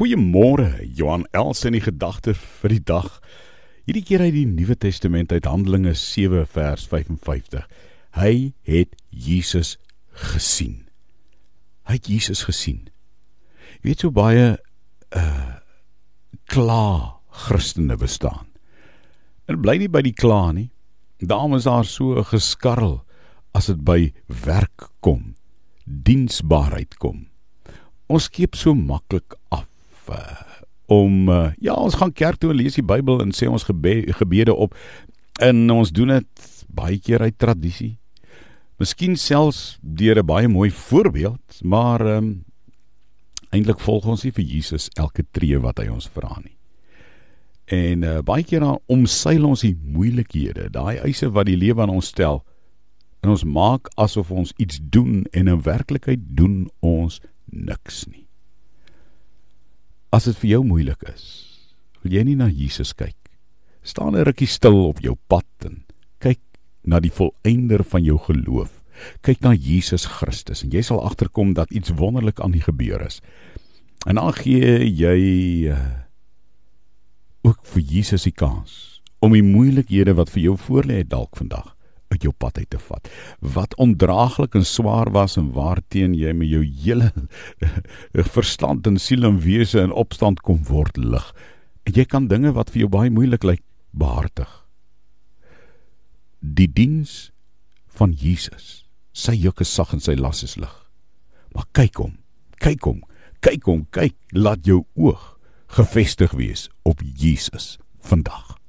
Goeiemôre, Johan Els in die gedagte vir die dag. Hierdie keer uit die Nuwe Testament uit Handelinge 7 vers 55. Hy het Jesus gesien. Hy het Jesus gesien. Jy weet so baie uh kla Christene bestaan. En bly nie by die kla nie. Daarom is daar so 'n geskarrel as dit by werk kom, diensbaarheid kom. Ons skiep so maklik om uh, ja, ons gaan kerk toe en lees die Bybel en sê ons gebe gebede op en ons doen dit baie keer uit tradisie. Miskien selfs deur 'n baie mooi voorbeeld, maar ehm um, eintlik volg ons nie vir Jesus elke tree wat hy ons vra nie. En uh, baie keer dan omseil ons die moeilikhede, daai eise wat die lewe aan ons stel. En ons maak asof ons iets doen en in werklikheid doen ons niks nie. As dit vir jou moeilik is, wil jy nie na Jesus kyk. Staan 'n rukkie stil op jou pad en kyk na die volëinder van jou geloof. Kyk na Jesus Christus en jy sal agterkom dat iets wonderlik aan die gebeur is. En dan gee jy uh, ook vir Jesus die kans om die moeilikhede wat vir jou voorlê dalk vandag uit jou pad uit te vat. Wat ondraaglik en swaar was en waarteen jy met jou hele verstand en siel en wese in opstand kom word lig. En jy kan dinge wat vir jou baie moeilik lyk behartig. Die diens van Jesus. Sy juk is sag en sy las is lig. Maar kyk hom, kyk hom, kyk hom, kyk, laat jou oog gefestig wees op Jesus vandag.